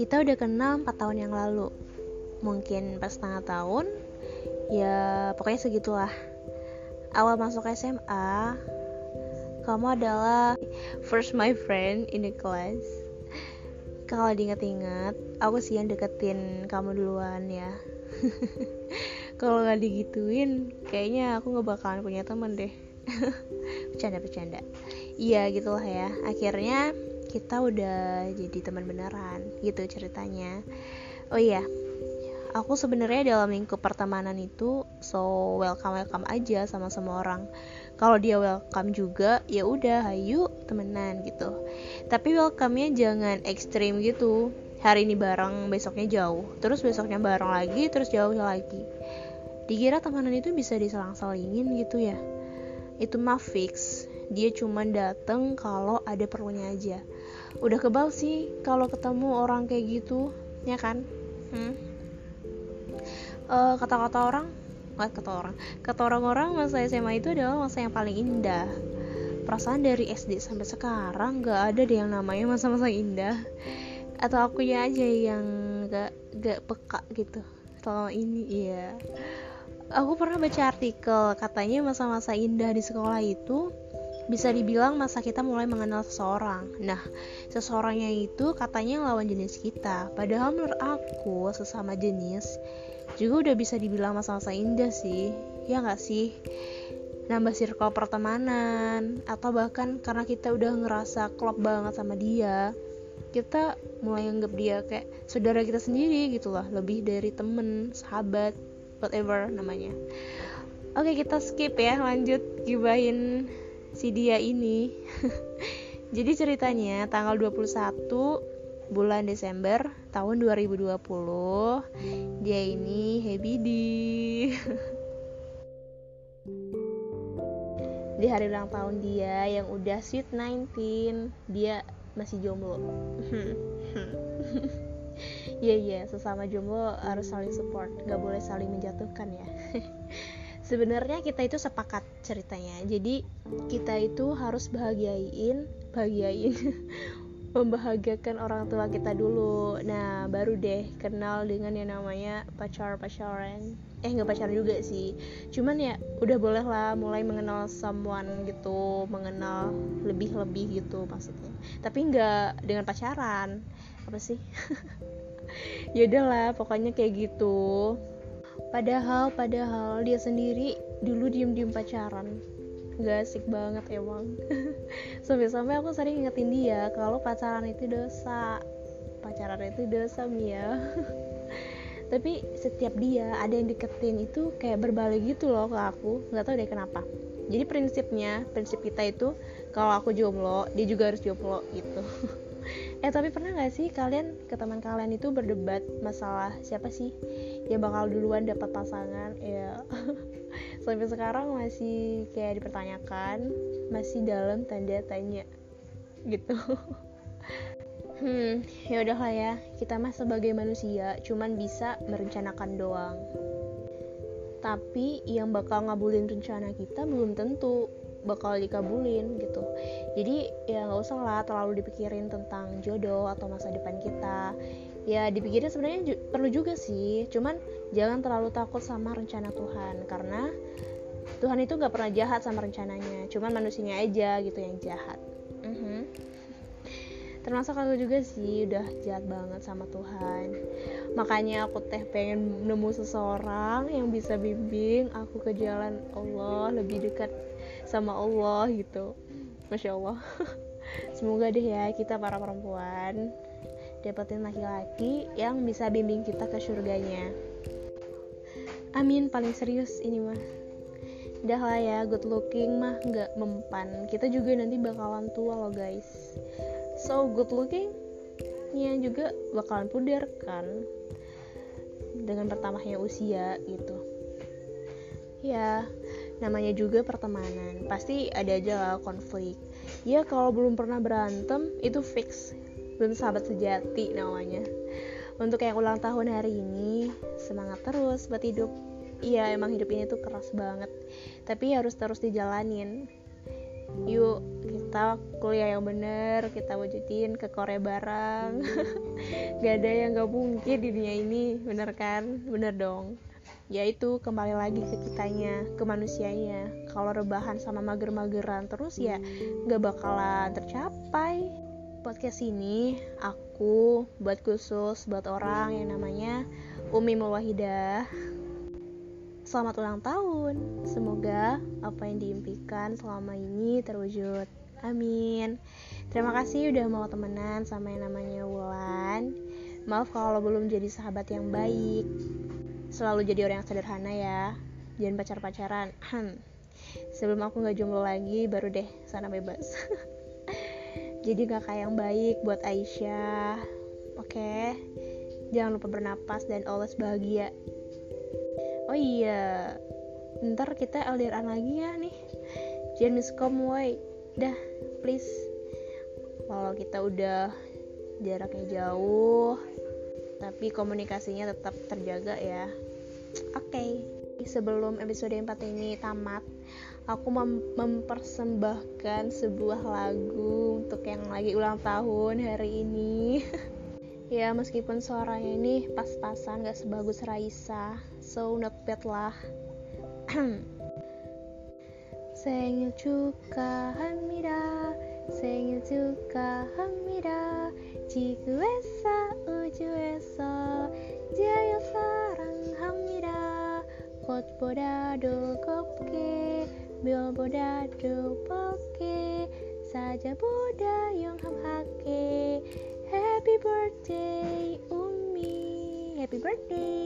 kita udah kenal 4 tahun yang lalu. Mungkin pas setengah tahun ya pokoknya segitulah. Awal masuk SMA kamu adalah first my friend in the class. Kalau diingat-ingat aku sih yang deketin kamu duluan ya. Kalau nggak digituin kayaknya aku nggak bakalan punya temen deh. Bercanda bercanda iya gitulah ya. Akhirnya kita udah jadi teman beneran gitu ceritanya. Oh iya aku sebenarnya dalam lingkup pertemanan itu so welcome welcome aja sama semua orang. Kalau dia welcome juga ya udah ayo temenan gitu. Tapi welcome-nya jangan ekstrim gitu. Hari ini bareng besoknya jauh. Terus besoknya bareng lagi terus jauh lagi. Dikira temenan itu bisa diselang-selingin gitu ya? Itu mah fix. Dia cuma dateng kalau ada perlunya aja udah kebal sih kalau ketemu orang kayak gitu ya kan? Hmm? uh, kata-kata orang nggak kata orang kata orang-orang masa SMA itu adalah masa yang paling indah. Perasaan dari SD sampai sekarang nggak ada deh yang namanya masa-masa indah. Atau akunya aja yang gak gak peka gitu. Selama ini iya. Aku pernah baca artikel katanya masa-masa indah di sekolah itu bisa dibilang masa kita mulai mengenal seseorang. Nah, seseorangnya itu katanya lawan jenis kita. Padahal menurut aku sesama jenis juga udah bisa dibilang masa-masa indah sih ya nggak sih nambah circle pertemanan atau bahkan karena kita udah ngerasa klop banget sama dia kita mulai anggap dia kayak saudara kita sendiri gitu lah lebih dari temen sahabat whatever namanya oke kita skip ya lanjut gibahin si dia ini. Jadi ceritanya tanggal 21 bulan Desember tahun 2020 dia ini happy di di hari ulang tahun dia yang udah sweet 19 dia masih jomblo. Iya yeah, iya yeah, sesama jomblo harus saling support nggak boleh saling menjatuhkan ya sebenarnya kita itu sepakat ceritanya. Jadi kita itu harus bahagiain bahagiain membahagiakan orang tua kita dulu. Nah baru deh kenal dengan yang namanya pacar pacaran eh nggak pacaran juga sih. Cuman ya udah boleh lah mulai mengenal someone gitu mengenal lebih lebih gitu maksudnya. Tapi nggak dengan pacaran. Apa sih? Ya udahlah pokoknya kayak gitu padahal padahal dia sendiri dulu diem diem pacaran. Gak asik banget emang. Sampai-sampai aku sering ingetin dia kalau pacaran itu dosa. Pacaran itu dosa Mia. Tapi setiap dia ada yang deketin itu kayak berbalik gitu loh ke aku. Nggak tahu deh kenapa. Jadi prinsipnya prinsip kita itu kalau aku jomblo dia juga harus jomblo gitu. Eh tapi pernah nggak sih kalian ke teman kalian itu berdebat masalah siapa sih yang bakal duluan dapat pasangan ya. Sampai sekarang masih kayak dipertanyakan masih dalam tanda tanya gitu. Hmm ya udahlah ya. Kita mah sebagai manusia cuman bisa merencanakan doang. Tapi yang bakal ngabulin rencana kita belum tentu bakal dikabulin gitu. Jadi ya nggak usah lah terlalu dipikirin tentang jodoh atau masa depan kita ya dipikirin sebenarnya ju perlu juga sih. Cuman jangan terlalu takut sama rencana Tuhan. Karena Tuhan itu nggak pernah jahat sama rencananya. Cuman manusianya aja gitu yang jahat. Mm -hmm. termasuk aku juga sih udah jahat banget sama Tuhan. Makanya aku teh pengen nemu seseorang yang bisa bimbing aku ke jalan Allah lebih dekat sama Allah gitu. Masya Allah. Semoga deh ya kita para perempuan dapetin laki-laki yang bisa bimbing kita ke surganya. Amin paling serius ini mah. Dah lah ya good looking mah nggak mempan. Kita juga nanti bakalan tua loh guys. So good looking nya juga bakalan pudar kan dengan pertamanya usia gitu. Ya namanya juga pertemanan. Pasti ada aja lah konflik. Ya kalau belum pernah berantem itu fix belum sahabat sejati namanya. Untuk yang ulang tahun hari ini semangat terus buat hidup. Iya emang hidup ini tuh keras banget. Tapi harus terus dijalanin. Yuk kita kuliah yang bener kita wujudin ke Korea bareng. Gak ada yang gak mungkin di dunia ini bener kan? Bener dong. Ya itu kembali lagi ke kitanya ke manusianya. Kalau rebahan sama mager-mageran terus ya gak bakalan tercapai podcast ini aku buat khusus buat orang yang namanya Umi Mulwahidah Selamat ulang tahun. Semoga apa yang diimpikan selama ini terwujud. Amin. Terima kasih udah mau temenan sama yang namanya Wulan. Maaf kalau belum jadi sahabat yang baik. Selalu jadi orang yang sederhana ya. Jangan pacar-pacaran. Sebelum aku nggak jomblo lagi, baru deh sana bebas. jadi gak kayak yang baik buat Aisyah. Oke. Okay? Jangan lupa bernapas dan always bahagia oh iya ntar kita LDRan lagi ya nih jangan miskom woi dah please kalau kita udah jaraknya jauh tapi komunikasinya tetap terjaga ya oke okay sebelum episode 4 ini tamat aku mem mempersembahkan sebuah lagu untuk yang lagi ulang tahun hari ini ya meskipun suaranya ini pas-pasan gak sebagus Raisa so not bad lah 생일 축하합니다 생일 축하합니다 지구에서 우주에 Bot bodado kopke, boda do poke, saja boda yang ham hake. Happy birthday, Umi. Happy birthday.